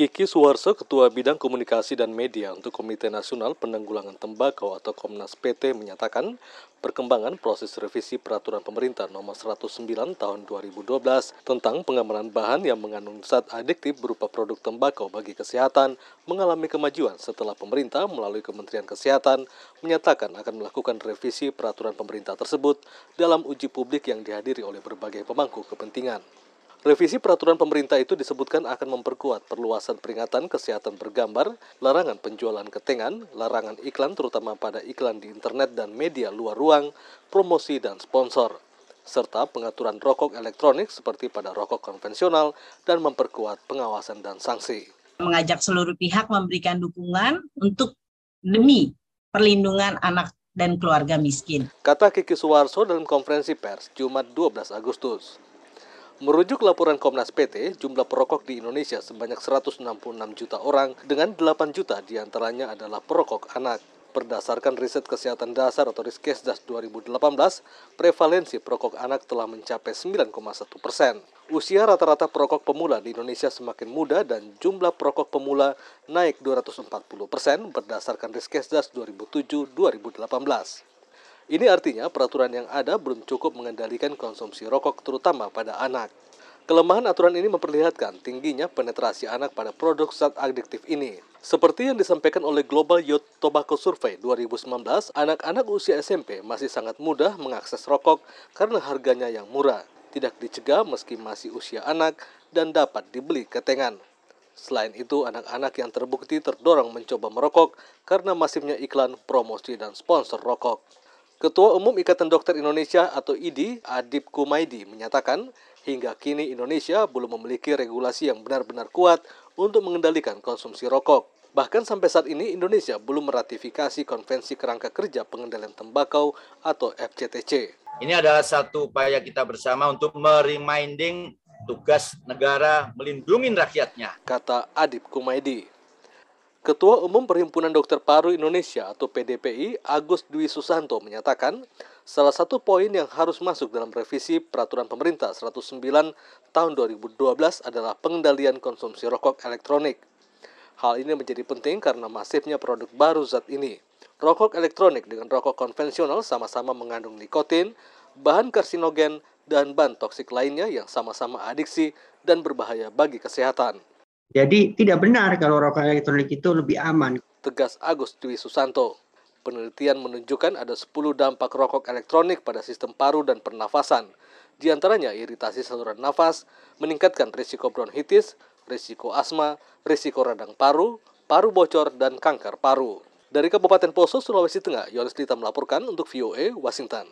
Kiki Suwarso, Ketua Bidang Komunikasi dan Media untuk Komite Nasional Penanggulangan Tembakau atau Komnas PT menyatakan perkembangan proses revisi Peraturan Pemerintah Nomor 109 Tahun 2012 tentang pengamanan bahan yang mengandung zat adiktif berupa produk tembakau bagi kesehatan mengalami kemajuan setelah pemerintah melalui Kementerian Kesehatan menyatakan akan melakukan revisi peraturan pemerintah tersebut dalam uji publik yang dihadiri oleh berbagai pemangku kepentingan. Revisi peraturan pemerintah itu disebutkan akan memperkuat perluasan peringatan kesehatan bergambar, larangan penjualan ketengan, larangan iklan terutama pada iklan di internet dan media luar ruang, promosi dan sponsor, serta pengaturan rokok elektronik seperti pada rokok konvensional dan memperkuat pengawasan dan sanksi. Mengajak seluruh pihak memberikan dukungan untuk demi perlindungan anak dan keluarga miskin. Kata Kiki Suwarso dalam konferensi pers Jumat 12 Agustus. Merujuk laporan Komnas PT, jumlah perokok di Indonesia sebanyak 166 juta orang dengan 8 juta di antaranya adalah perokok anak. Berdasarkan riset kesehatan dasar atau Riskesdas 2018, prevalensi perokok anak telah mencapai 9,1 persen. Usia rata-rata perokok pemula di Indonesia semakin muda dan jumlah perokok pemula naik 240 persen berdasarkan Riskesdas 2007-2018. Ini artinya peraturan yang ada belum cukup mengendalikan konsumsi rokok terutama pada anak. Kelemahan aturan ini memperlihatkan tingginya penetrasi anak pada produk zat adiktif ini. Seperti yang disampaikan oleh Global Youth Tobacco Survey 2019, anak-anak usia SMP masih sangat mudah mengakses rokok karena harganya yang murah, tidak dicegah meski masih usia anak, dan dapat dibeli ketengan. Selain itu, anak-anak yang terbukti terdorong mencoba merokok karena masifnya iklan, promosi, dan sponsor rokok. Ketua Umum Ikatan Dokter Indonesia atau IDI, Adib Kumaidi, menyatakan hingga kini Indonesia belum memiliki regulasi yang benar-benar kuat untuk mengendalikan konsumsi rokok. Bahkan sampai saat ini Indonesia belum meratifikasi Konvensi Kerangka Kerja Pengendalian Tembakau atau FCTC. Ini adalah satu upaya kita bersama untuk mereminding tugas negara melindungi rakyatnya. Kata Adib Kumaidi. Ketua Umum Perhimpunan Dokter Paru Indonesia atau PDPI, Agus Dwi Susanto menyatakan, salah satu poin yang harus masuk dalam revisi Peraturan Pemerintah 109 tahun 2012 adalah pengendalian konsumsi rokok elektronik. Hal ini menjadi penting karena masifnya produk baru zat ini. Rokok elektronik dengan rokok konvensional sama-sama mengandung nikotin, bahan karsinogen, dan bahan toksik lainnya yang sama-sama adiksi dan berbahaya bagi kesehatan. Jadi tidak benar kalau rokok elektronik itu lebih aman. Tegas Agus Dwi Susanto. Penelitian menunjukkan ada 10 dampak rokok elektronik pada sistem paru dan pernafasan. Di antaranya iritasi saluran nafas, meningkatkan risiko bronkitis, risiko asma, risiko radang paru, paru bocor, dan kanker paru. Dari Kabupaten Poso, Sulawesi Tengah, Yoris Lita melaporkan untuk VOA Washington.